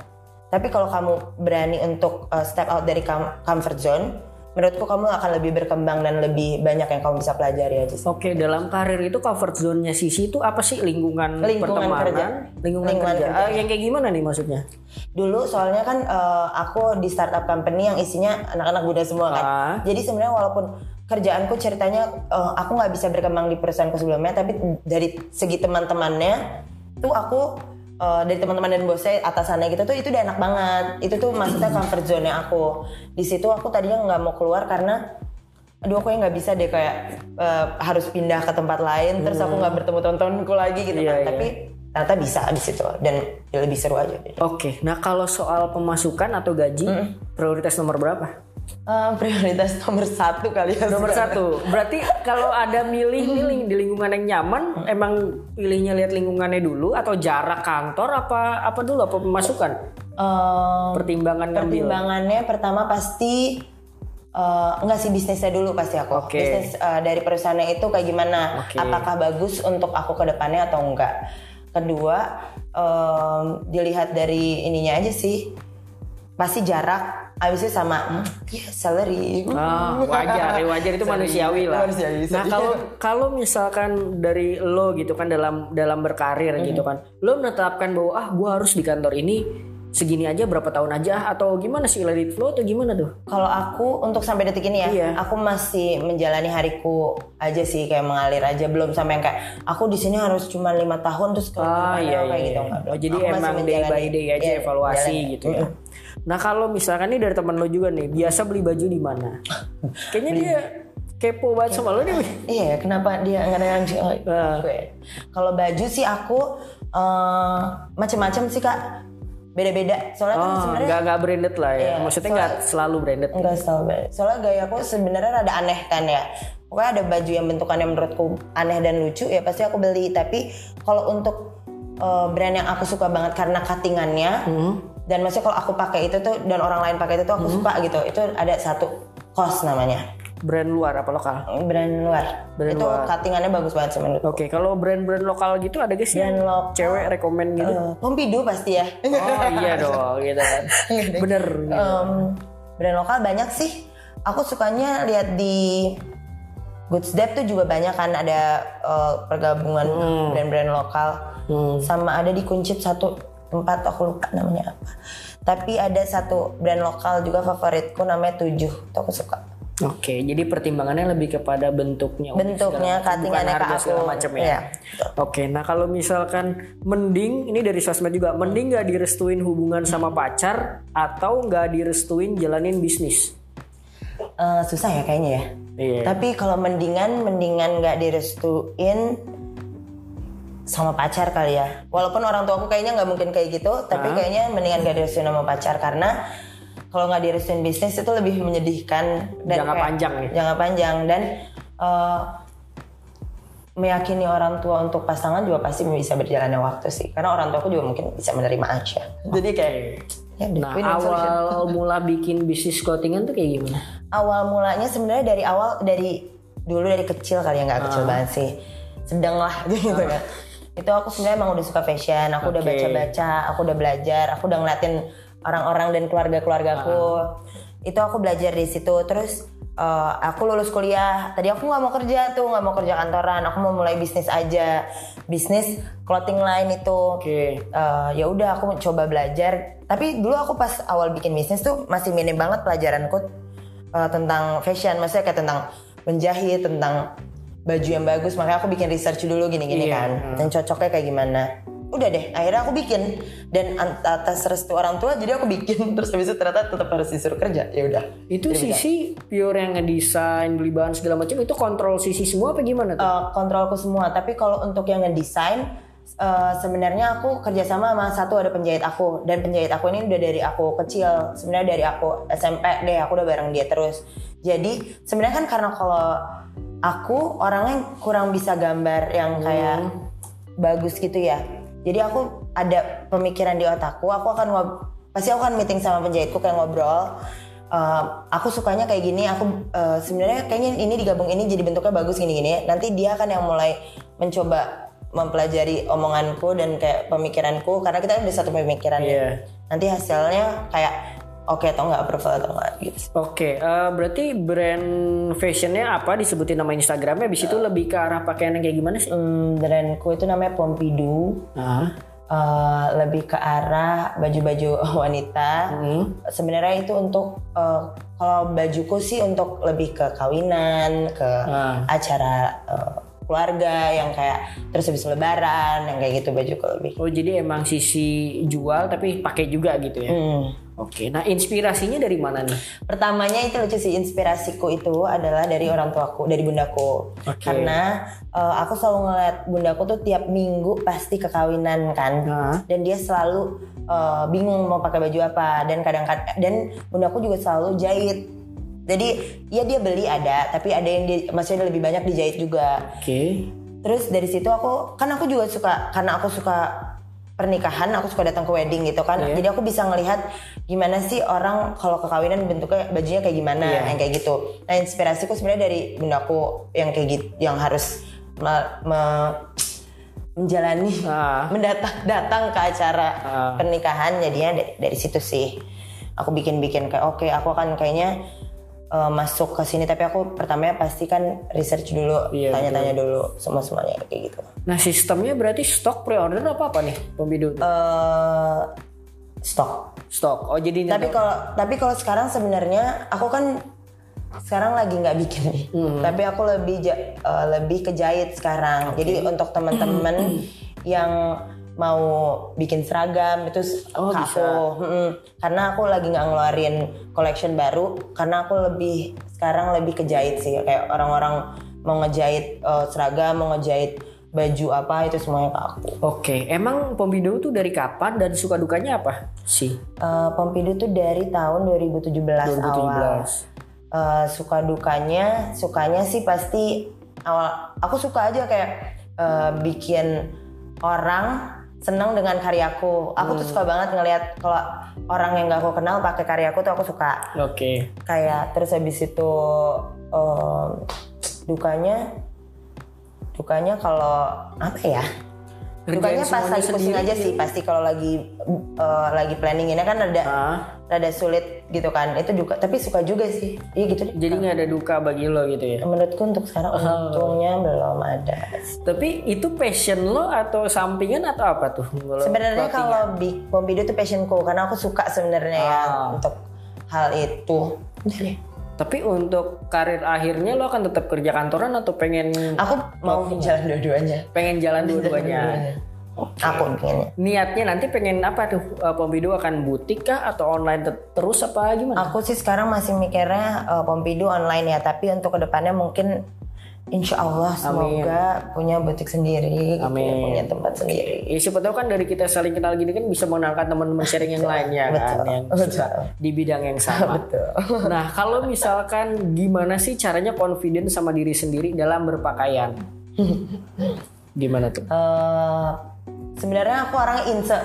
Tapi kalau kamu berani untuk uh, step out dari com- comfort zone, menurutku kamu akan lebih berkembang dan lebih banyak yang kamu bisa pelajari aja sih. Oke, dalam karir itu comfort zone-nya Sisi itu apa sih? Lingkungan, Lingkungan pertemanan, kerja. lingkungan, Lingkungan kerja. kerja. Ah, yang kayak gimana nih maksudnya? Dulu soalnya kan uh, aku di startup company yang isinya anak-anak muda semua kan. Ah. Jadi sebenarnya walaupun kerjaanku ceritanya uh, aku nggak bisa berkembang di perusahaanku sebelumnya, tapi dari segi teman-temannya tuh aku uh, dari teman-teman dan bosnya atasannya gitu tuh itu udah enak banget. Itu tuh maksudnya comfort zone aku. Di situ aku tadinya nggak mau keluar karena aduh aku yang nggak bisa deh kayak uh, harus pindah ke tempat lain terus aku nggak bertemu teman-temanku lagi gitu Iya, kan iya. tapi ternyata bisa di situ dan lebih seru aja. Oke, nah kalau soal pemasukan atau gaji, prioritas nomor berapa? Eh, prioritas nomor satu kali ya Nomor sekarang. satu. Berarti kalau ada milih nih ling- di lingkungan yang nyaman, emang pilihnya lihat lingkungannya dulu atau jarak kantor apa apa dulu apa pemasukan? Eh, Pertimbangan ngambil. pertimbangannya pertama pasti eh, enggak sih bisnisnya dulu pasti aku Oke. bisnis eh, dari perusahaannya itu kayak gimana Oke. apakah bagus untuk aku ke depannya atau enggak kedua em, dilihat dari ininya aja sih pasti jarak abis itu sama hmm, ya salary Ah, wajar, ya wajar itu manusiawi lah. Manusiawi, Nah kalau kalau misalkan dari lo gitu kan dalam dalam berkarir gitu kan, lo menetapkan bahwa ah gue harus di kantor ini segini aja berapa tahun aja atau gimana sih let it flow atau gimana tuh? Kalau aku untuk sampai detik ini ya, Iya. aku masih menjalani hariku aja sih kayak mengalir aja belum sampai yang kayak aku di sini harus cuma lima tahun terus ke Ah depannya iya kayak iya. gitu enggak. Oh, jadi Aku emang day by day aja iya, evaluasi menjalani. gitu ya. Nah kalau misalkan nih dari teman lo juga nih biasa beli baju di mana? Kayaknya dia kepo banget sama lo nih. Iya, kenapa dia nggak nanya Ah. gue? Kalau baju sih aku eh, macem-macem sih kak, beda-beda. Soalnya kan Oh, sebenarnya nggak nggak branded lah ya. Iya, Maksudnya nggak selalu branded. Enggak selalu beda. Soalnya gaya aku sebenarnya rada aneh kan ya. Pokoknya ada baju yang bentukannya menurutku aneh dan lucu ya pasti aku beli. Tapi kalau untuk eh, brand yang aku suka banget karena cuttingannya Hmm. Dan maksudnya kalau aku pakai itu tuh dan orang lain pakai itu tuh aku suka gitu. Itu ada satu kos namanya. brand luar apa lokal? brand luar. Brand itu luar. cuttingannya bagus banget sih menurut. Oke, kalau brand-brand lokal gitu ada gak sih Brand lokal. cewek rekomend gitu? Eh, Pompidu pasti ya. Oh iya dong, gitu kan. Bener. Em, brand lokal banyak sih. Aku sukanya lihat di Goods Dep tuh juga banyak kan ada eh, pergabungan brand-brand lokal. Sama ada di Kuncit satu tempat aku lupa namanya apa. Tapi ada satu brand lokal juga favoritku namanya Tujuh. Itu aku suka. Oke, jadi pertimbangannya lebih kepada bentuknya, Bentuknya, segala cuttingannya ke segala aku. macam ya. Iya. Oke, nah kalau misalkan mending ini dari sosmed juga, mending nggak direstuin hubungan sama pacar atau nggak direstuin jalanin bisnis? Eh, susah ya kayaknya ya. Iya. Tapi kalau mendingan, mendingan nggak direstuin sama pacar kali ya. Walaupun orang tua aku kayaknya nggak mungkin kayak gitu, tapi kayaknya mendingan nggak direstuin sama pacar karena kalau nggak direstuin bisnis itu lebih menyedihkan dan Jangka kayak- panjang ya? Jangka panjang dan eh, meyakini orang tua untuk pasangan juga pasti bisa berjalannya waktu sih. Karena orang tua aku juga mungkin bisa menerima aja. Jadi kayak ya Nah, awal mula bikin bisnis clothingan tuh kayak gimana? awal mulanya sebenarnya dari awal dari dulu dari kecil kali ya nggak kecil Ah. banget sih sedang lah gitu kan itu aku sebenarnya emang udah suka fashion. Aku udah Oke. baca-baca aku udah belajar aku udah ngeliatin orang-orang dan keluarga-keluargaku. Ah. itu aku belajar di situ. Terus eh, aku lulus kuliah. Tadi aku nggak mau kerja tuh nggak mau kerja kantoran. Aku mau mulai bisnis aja. Bisnis clothing line itu. Oke. Eh, ya udah aku coba belajar. Tapi dulu aku pas awal bikin bisnis tuh masih minim banget pelajaranku eh, tentang fashion. Maksudnya kayak tentang menjahit tentang baju yang bagus makanya aku bikin research dulu gini-gini Iya, kan dan cocoknya kayak gimana udah deh akhirnya aku bikin dan an- atas restu orang tua jadi aku bikin terus habis itu ternyata tetap harus disuruh kerja ya udah Itu sisi pure yang ngedesain, beli bahan segala macam itu kontrol sisi semua apa gimana tuh? Eh, kontrolku semua. Tapi kalau untuk yang ngedesain, eh, sebenarnya aku kerjasama sama satu ada penjahit aku dan penjahit aku ini udah dari aku kecil. Sebenarnya dari aku SMP deh, aku udah bareng dia terus. Jadi sebenarnya kan karena kalau aku orangnya kurang bisa gambar yang kayak bagus gitu ya. Jadi aku ada pemikiran di otakku, aku akan ngob pasti aku akan meeting sama penjahitku kayak ngobrol. Eh, aku sukanya kayak gini, aku eh, sebenarnya kayaknya ini digabung ini jadi bentuknya bagus gini-gini. Nanti dia akan yang mulai mencoba mempelajari omonganku dan kayak pemikiranku karena kita udah satu pemikiran. ya. Iya. Nanti hasilnya kayak oke atau enggak approval atau enggak gitu. Oke, eh, berarti brand fashionnya apa disebutin nama Instagramnya? Habis itu lebih ke arah pakaian yang kayak gimana sih? Hmm, brandku itu namanya Pompidou. Ah, Eh, lebih ke arah baju-baju wanita. Sebenarnya itu untuk eh, kalau bajuku sih untuk lebih ke kawinan, ke Ah. acara eh, keluarga yang kayak terus habis lebaran yang kayak gitu bajuku lebih. oh jadi emang sisi jual tapi pakai juga gitu ya? Hmm. Oke, nah inspirasinya dari mana nih? Pertamanya itu lucu sih inspirasiku itu adalah dari orang tuaku, dari bundaku. Oke. Karena eh, aku selalu ngeliat bundaku tuh tiap minggu pasti ke kawinan kan. Nah. Dan dia selalu eh, bingung mau pakai baju apa dan kadang-kadang dan bundaku juga selalu jahit. Jadi ya dia beli ada, tapi ada yang dia maksudnya lebih banyak dijahit juga. Oke, Terus dari situ aku kan aku juga suka karena aku suka pernikahan, aku suka datang ke wedding gitu kan. Iya. Jadi aku bisa ngelihat gimana sih orang kalau ke kawinan bentuknya bajunya kayak gimana, Iya. yang kayak gitu. Nah, inspirasiku sebenarnya dari bundaku yang kayak gitu, yang harus me- me- menjalani Ah. mendatang datang ke acara Ah. pernikahan jadinya dari, dari situ sih. Aku bikin-bikin kayak oke, aku akan kayaknya uh, masuk ke sini tapi aku pertamanya pasti kan research dulu, Iya, tanya-tanya dulu semua semuanya kayak gitu. nah sistemnya berarti stok pre-order apa apa nih pembidu? eh stok. Stok. Oh jadi Tapi kalau tapi kalau sekarang sebenarnya aku kan sekarang lagi nggak bikin nih. Hmm. Tapi aku lebih eh, lebih ke jahit sekarang. Jadi untuk teman-teman yang mau bikin seragam itu Oh, ke aku. Mm-mm. Karena aku lagi nggak ngeluarin collection baru karena aku lebih sekarang lebih ke jahit sih kayak orang-orang mau ngejahit eh, seragam, mau ngejahit baju apa itu semuanya ke aku. Oke, emang pembidu tuh dari kapan dan suka dukanya apa sih? Eh, Pompidou tuh dari tahun 2017, 2017. awal. Eh, suka dukanya, sukanya sih pasti awal. Aku suka aja kayak eh, bikin orang seneng dengan karyaku. Aku tuh suka banget ngelihat kalau orang yang gak aku kenal pakai karyaku tuh aku suka. Oke. Kayak terus habis itu em, dukanya dukanya kalau apa ya Dukanya pas lagi pusing aja sih pasti kalau lagi eh, lagi planning ini kan ada Ah, rada sulit gitu kan. Itu juga tapi suka juga sih. Iya gitu deh. Jadi nggak ada duka bagi lo gitu ya. menurutku untuk sekarang untungnya belum ada. Tapi itu passion lo atau sampingan atau apa tuh? Sebenarnya kalau big pompidu itu passionku karena aku suka sebenarnya ya Ah. untuk hal itu. Tapi untuk karir akhirnya lo akan tetap kerja kantoran atau pengen aku mau jalan dua-duanya pengen jalan dua-duanya? aku pengennya Niatnya nanti pengen apa tuh? Uh, Pompidu akan butik kah atau online te- terus apa gimana? Aku sih sekarang masih mikirnya uh, Pompidu online ya, tapi untuk ke depannya mungkin Insya Allah semoga punya butik sendiri, gitu, Amin. punya tempat sendiri. Ya, siapa tahu kan dari kita saling kenal gini kan bisa mengenalkan teman-teman sharing yang lainnya kan betul, yang betul. di bidang yang sama. Betul. Nah, kalau misalkan gimana sih caranya confident sama diri sendiri dalam berpakaian? Gimana tuh? Eh, sebenarnya aku orang inse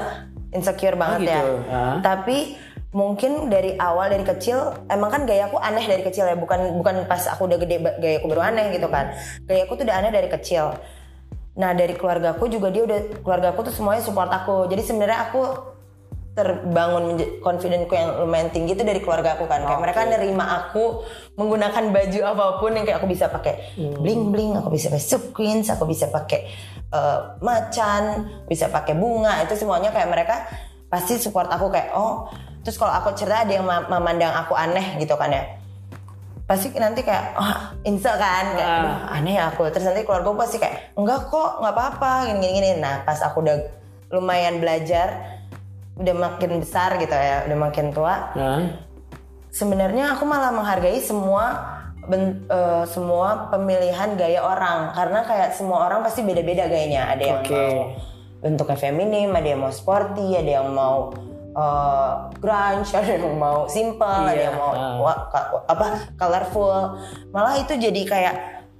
insecure banget ya. gitu. Ah. Tapi mungkin dari awal dari kecil emang kan gaya aku aneh dari kecil ya, bukan bukan pas aku udah gede gaya aku baru aneh gitu kan. Gaya aku tuh udah aneh dari kecil. Nah dari keluarga aku juga dia udah keluarga aku tuh semuanya support aku. Jadi sebenarnya aku terbangun confidentku yang lumayan tinggi itu dari keluarga aku kan. Kayak mereka nerima aku menggunakan baju apa pun yang kayak aku bisa pakai bling bling, aku bisa pakai sequins, aku bisa pakai eh, macan, bisa pakai bunga. Itu semuanya kayak mereka pasti support aku kayak oh. Terus kalau aku cerita ada yang ma- memandang aku aneh gitu kan ya. Pasti nanti kayak oh inse kan kayak Ah. "Aduh, aneh ya aku. Terus nanti keluarga pasti kayak enggak kok nggak apa-apa gini gini gini nah pas aku udah lumayan belajar udah makin besar gitu ya udah makin tua Nah, sebenarnya aku malah menghargai semua ben- eh, semua pemilihan gaya orang. Karena kayak semua orang pasti beda-beda gayanya. Ada yang Oke. mau bentuknya feminim ada yang mau sporty ada yang mau eh, grunge ada yang mau simple ada Iya, yang mau ka- apa colorful. Malah itu jadi kayak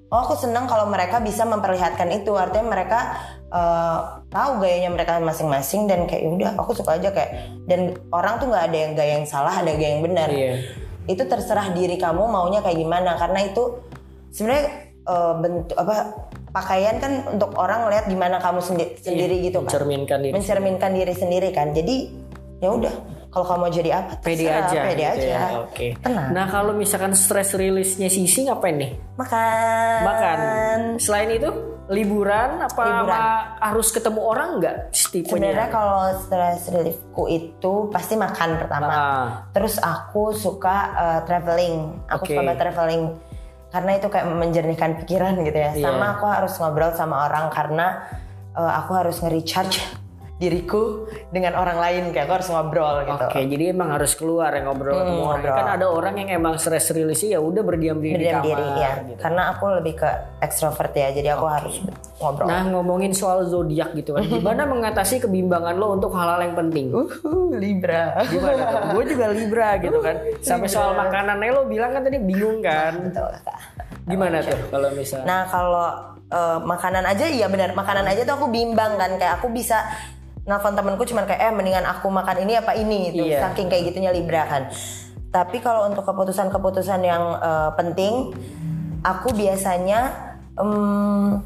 oh aku senang kalau mereka bisa memperlihatkan itu. Artinya mereka eh, tahu gayanya mereka masing-masing dan kayak "Ya udah aku suka aja kayak dan orang tuh nggak ada yang gaya yang salah ada gaya yang benar. Iya. itu terserah diri kamu maunya kayak gimana karena itu sebenarnya eh, bentuk apa pakaian kan untuk orang ngeliat gimana kamu sendi- sendiri gitu kan. mencerminkan diri. mencerminkan diri sendiri kan. Jadi ya udah kalau kamu mau jadi apa Pede aja. pede gitu aja ya. Oke. Tenang. Nah, kalau misalkan stress release-nya Sisi ngapain nih? makan Makan. Selain itu, liburan apa Liburan. harus ketemu orang nggak tipenya? sebenarnya kalau stress reliefku itu pasti makan pertama Ah, Terus aku suka uh, traveling. Aku Oke. suka traveling karena itu kayak menjernihkan pikiran gitu ya. Iya. Sama aku harus ngobrol sama orang karena uh, aku harus nge-recharge diriku dengan orang lain kayak aku harus ngobrol gitu. Oke, jadi emang harus keluar ya ngobrol ketemu orang. ngobrol. Kan ada orang yang emang stress release ya udah berdiam diri di Berdiam kamar. diri ya. gitu. Karena aku lebih ke ekstrovert ya. Jadi aku harus ngobrol. Nah, ngomongin soal zodiak gitu kan. Gimana mengatasi kebimbangan lo untuk hal-hal yang penting? Uhuh, Libra. Gimana? Gue juga Libra gitu kan. Sampai soal makanannya lo bilang kan tadi bingung kan. Betul, Kak. Gimana tuh kalau misalnya? Nah kalau eh, makanan aja iya benar makanan aja tuh aku bimbang kan kayak aku bisa nelfon temenku cuman kayak eh mendingan aku makan ini apa ini gitu Iya. saking kayak gitunya Libra kan. Tapi kalau untuk keputusan-keputusan yang eh, penting aku biasanya em,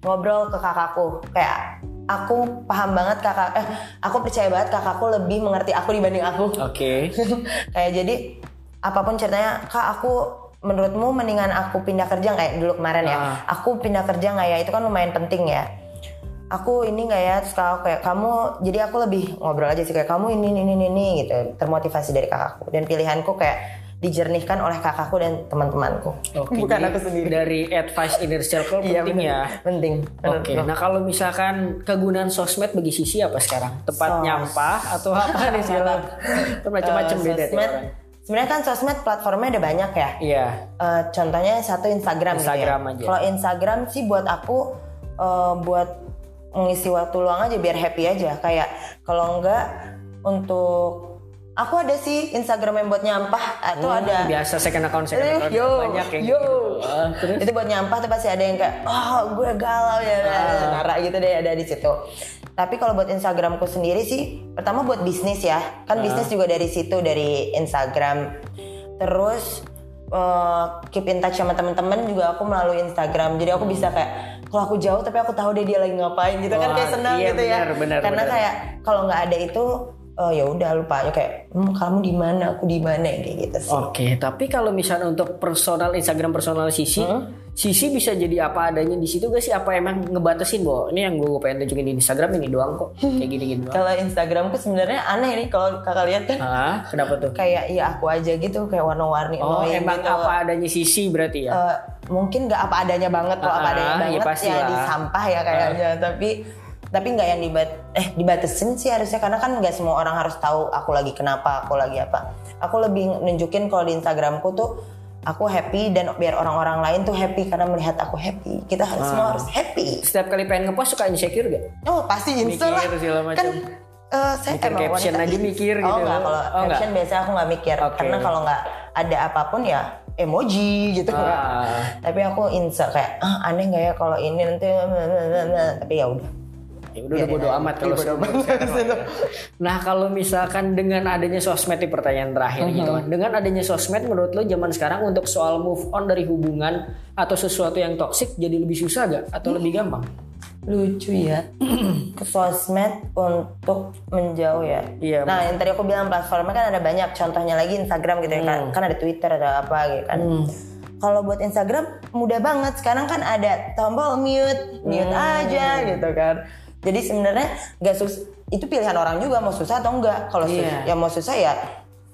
ngobrol ke kakakku kayak aku paham banget kakak eh aku percaya banget kakakku lebih mengerti aku dibanding aku Oke. kayak jadi apa pun ceritanya kak aku menurutmu mendingan aku pindah kerja nggak ya dulu kemarin ya Ah. aku pindah kerja nggak ya itu kan lumayan penting ya aku ini nggak ya terus kalau kayak kamu jadi aku lebih ngobrol aja sih kayak kamu ini ini ini, ini gitu termotivasi dari kakakku dan pilihanku kayak dijernihkan oleh kakakku dan teman-temanku Oke, bukan jadi aku sendiri Dari advice inner circle Iya, penting bener. ya. penting Oke, nah kalau misalkan kegunaan sosmed bagi Sisi apa sekarang? Tempat Sos- nyampah atau apa nih sekarang? Kan macam-macam Eh, beda sosmed sebenarnya kan sosmed platformnya ada banyak ya Iya. Eh, contohnya satu Instagram, Instagram gitu aja. ya. Kalau Instagram sih buat aku eh, buat mengisi waktu luang aja biar happy aja. Kayak kalau enggak untuk aku ada sih Instagram yang buat nyampah atau Hmm, ada Biasa second account second account yo, banyak yang yo. gitu. Ah, itu buat nyampah tuh pasti ada yang kayak oh gue galau ya Ah. Nara gitu deh ada di situ tapi kalau buat Instagramku sendiri sih pertama buat bisnis ya Ah. kan bisnis juga dari situ dari Instagram terus eh, keep in touch sama teman-teman juga aku melalui Instagram. Jadi aku bisa kayak kalau aku jauh tapi aku tahu deh dia lagi ngapain gitu kan Wah, kayak senang iya, gitu ya. benar, Karena benar. kayak kalau nggak ada itu oh ya udah lupa aja kayak "Hmm, kamu di mana aku di mana kayak gitu sih. Oke, tapi kalau misalnya untuk personal Instagram personal Sisi, Sisi bisa jadi apa adanya di situ gak sih? Apa emang ngebatasin bahwa ini yang gue pengen tunjukin di Instagram ini doang kok, kayak gini-gini doang. Kalau Instagramku sebenarnya aneh nih kalau kakak lihat kan Ah, kenapa tuh? kayak ya aku aja gitu kayak warna-warni Oh, emang gitu. apa adanya Sisi berarti ya? Eh, mungkin nggak apa adanya banget kalau apa Ah, adanya iya banget pasti ya lah. di sampah ya kayaknya tapi tapi nggak yang dibat eh dibatasin sih harusnya karena kan nggak semua orang harus tahu aku lagi kenapa aku lagi apa aku lebih nunjukin kalau di Instagramku tuh aku happy dan biar orang-orang lain tuh happy karena melihat aku happy kita harus Ah. semua harus happy Setiap kali pengen ngepost suka insecure gak? oh pasti insya lah Mikir segala macam. kan eh, saya Mikir emang caption wanita aja mikir oh gitu. enggak kalau Oh, enggak? caption biasanya aku nggak mikir karena kalau nggak ada apa pun ya emoji gitu Ah. tapi aku insert kayak ah aneh nggak ya kalau ini nanti tapi ya udah Ya udah, udah bodo amat kalau Iya, bodo amat. ya. Nah kalau misalkan dengan adanya sosmed di pertanyaan terakhir gitu kan, dengan adanya sosmed menurut lo zaman sekarang untuk soal move on dari hubungan atau sesuatu yang toksik jadi lebih susah gak atau lebih gampang? lucu ya. Ke sosmed untuk menjauh ya. Iya. nah yang tadi aku bilang platformnya kan ada banyak. Contohnya lagi Instagram gitu ya kan Hmm. kan ada Twitter ada apa gitu kan. Kalau buat Instagram mudah banget. Sekarang kan ada tombol mute. Mute Hmm. aja gitu kan jadi sebenarnya nggak sus itu pilihan orang juga mau susah atau enggak kalau sus- Iya. ya mau susah ya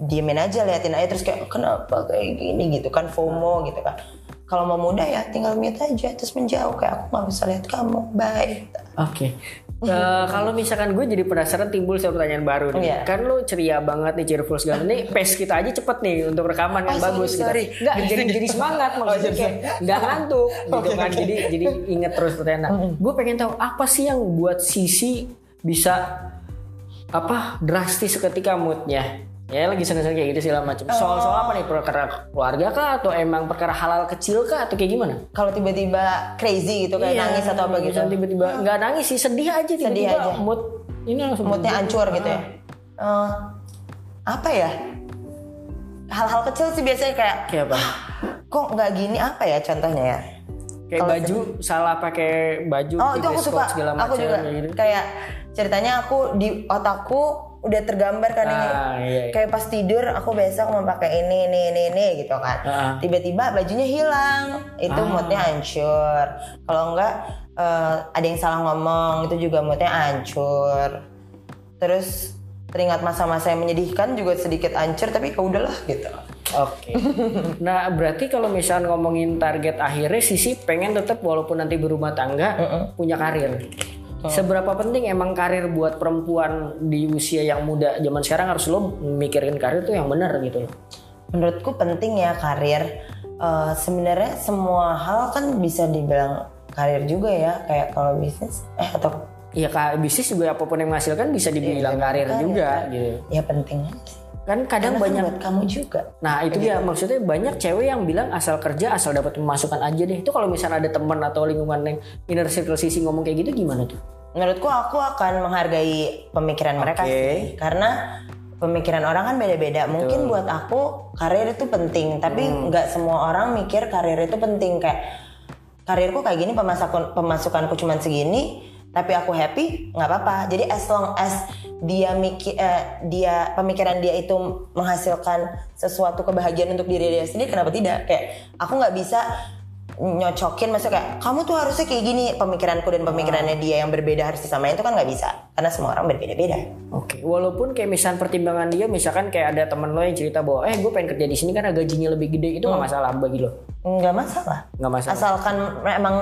diemin aja liatin aja. Terus kayak kenapa kayak gini? gitu kan FOMO gitu kan. Kalau mau mudah ya tinggal mute aja terus menjauh. Kayak aku nggak bisa lihat kamu. Bye. Oke. Eh, kalau misalkan gue jadi penasaran timbul satu pertanyaan baru nih. Iya. Kan lu ceria banget nih cheerful segala nih pace kita aja cepet nih untuk rekaman yang Oh, bagus sorry. gitu. Enggak jadi jadi semangat maksudnya jadi kayak nggak ngantuk gitu kan. Jadi jadi inget terus pertanyaan. Nah, gue pengen tahu apa sih yang buat Sisi bisa apa drastis seketika moodnya ya lagi seneng-seneng kayak gitu segala macam. Soal-soal apa nih? Perkara keluarga kah? Atau emang perkara halal kecil kah? Atau kayak gimana? Kalau tiba-tiba crazy gitu kayak Iya, nangis atau apa gitu. tiba-tiba nggak nangis sih sedih aja tiba-tiba. Aja. mood ini langsung moodnya hancur gitu ya? Eh, apa ya? Hal-hal kecil sih biasanya kayak kayak apa? Kok nggak gini? Apa ya contohnya ya? Kayak baju salah pakai baju oh itu aku suka. aku juga. gitu. kayak ceritanya aku di otakku udah tergambar kan ini Ah, iya, iya. kayak pas tidur aku besok mau pakai ini ini ini ini gitu kan Ah. tiba-tiba bajunya hilang itu moodnya hancur kalau enggak eh, ada yang salah ngomong itu juga moodnya hancur terus teringat masa-masa yang menyedihkan juga sedikit hancur tapi ya udahlah gitu Oke. Nah, berarti kalau misalnya ngomongin target akhirnya Sisi pengen tetap walaupun nanti berumah tangga punya karir. Seberapa penting emang karir buat perempuan di usia yang muda zaman sekarang harus lo mikirin karir tuh yang benar gitu loh. menurutku penting ya karir. Eh, sebenarnya semua hal kan bisa dibilang karir juga ya. Kayak kalau bisnis eh atau Iya kak bisnis juga apa pun yang menghasilkan bisa dibilang karir juga gitu. ya penting aja Kan kadang Karena banyak kamu juga Nah itu dia maksudnya banyak cewek yang bilang asal kerja asal dapat pemasukan aja deh. Itu kalau misalnya ada teman atau lingkungan yang inner circle sisi ngomong kayak gitu gimana tuh? menurutku aku akan menghargai pemikiran mereka Oke. sih karena pemikiran orang kan beda-beda mungkin buat aku karir itu penting tapi Hmm. nggak semua orang mikir karir itu penting kayak karirku kayak gini pemasukan pemasukanku cuma segini tapi aku happy nggak apa-apa. Jadi as long as dia mikir eh, dia pemikiran dia itu menghasilkan sesuatu kebahagiaan untuk diri dia sendiri kenapa tidak? Kayak aku nggak bisa nyocokin maksudnya kayak kamu tuh harusnya kayak gini pemikiranku dan pemikirannya dia yang berbeda harus disamain itu kan nggak bisa. Karena semua orang berbeda-beda. Oke, walaupun kayak misalnya pertimbangan dia misalkan kayak ada teman lo yang cerita bahwa eh gue pengen kerja di sini karena gajinya lebih gede itu nggak masalah bagi lo. nggak masalah. Nggak masalah. asalkan memang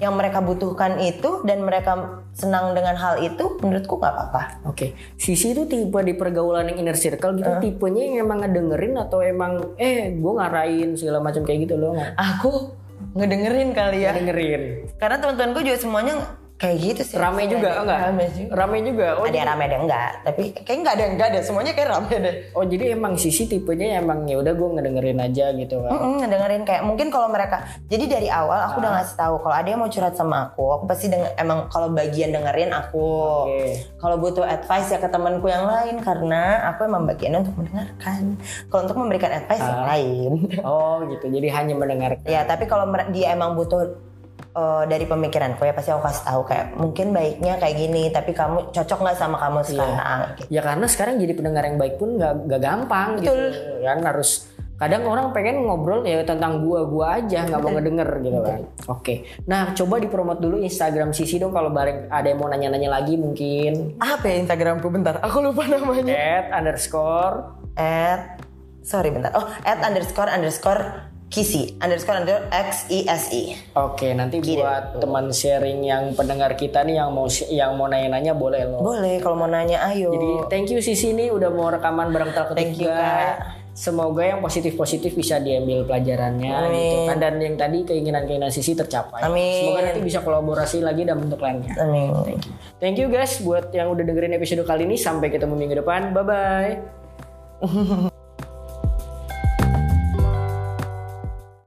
yang mereka butuhkan itu dan mereka senang dengan hal itu menurutku nggak apa-apa. Oke, Sisi itu tipe di pergaulan yang inner circle gitu, tipenya yang emang ngedengerin atau emang eh gue ngarahin segala macam kayak gitu lo nggak? Aku ngedengerin kali ya. Dengerin. karena teman-temanku juga semuanya kayak gitu sih Rame Sih, juga ada- enggak? rame juga Rame juga. Oh, ada yang rame ada yang enggak tapi kayak enggak ada yang enggak deh semuanya kayak rame deh oh jadi emang sisi tipenya emang ya udah gue ngedengerin aja gitu kan. Mm-mm, ngedengerin kayak mungkin kalau mereka jadi dari awal aku Ah. udah ngasih tahu kalau ada yang mau curhat sama aku aku pasti denger, emang kalau bagian dengerin aku Oke. kalau butuh advice ya ke temanku yang lain karena aku emang bagiannya untuk mendengarkan kalau untuk memberikan advice yang Ah. lain Oh gitu. Jadi hanya mendengarkan. ya tapi kalau dia emang butuh eh, dari pemikiranku ya pasti aku kasih tahu kayak mungkin baiknya kayak gini tapi kamu cocok nggak sama Iya. kamu sekarang gitu. Ya karena sekarang jadi pendengar yang baik pun nggak nggak gampang gitu. Kan harus kadang orang pengen ngobrol ya tentang gua gua aja nggak mau ngedenger gitu kan. Oke. Nah coba dipromot dulu Instagram Sisi dong kalau bareng ada yang mau nanya-nanya lagi mungkin. apa ya Instagramku bentar aku lupa namanya At underscore at sorry bentar oh at underscore underscore kisi underscore underscore x i s i Oke, nanti Gitu. buat teman sharing yang pendengar kita nih yang mau yang mau nanya-nanya boleh loh. boleh kalau mau nanya ayo Jadi thank you Sisi nih udah mau rekaman bareng Talkative Thank you. Kak. Semoga yang positif-positif bisa diambil pelajarannya Amin. gitu kan dan yang tadi keinginan-keinginan Sisi tercapai. Amin. Semoga nanti bisa kolaborasi lagi dalam bentuk lainnya. Amin. Thank you guys buat yang udah dengerin episode kali ini sampai ketemu minggu depan. Bye bye.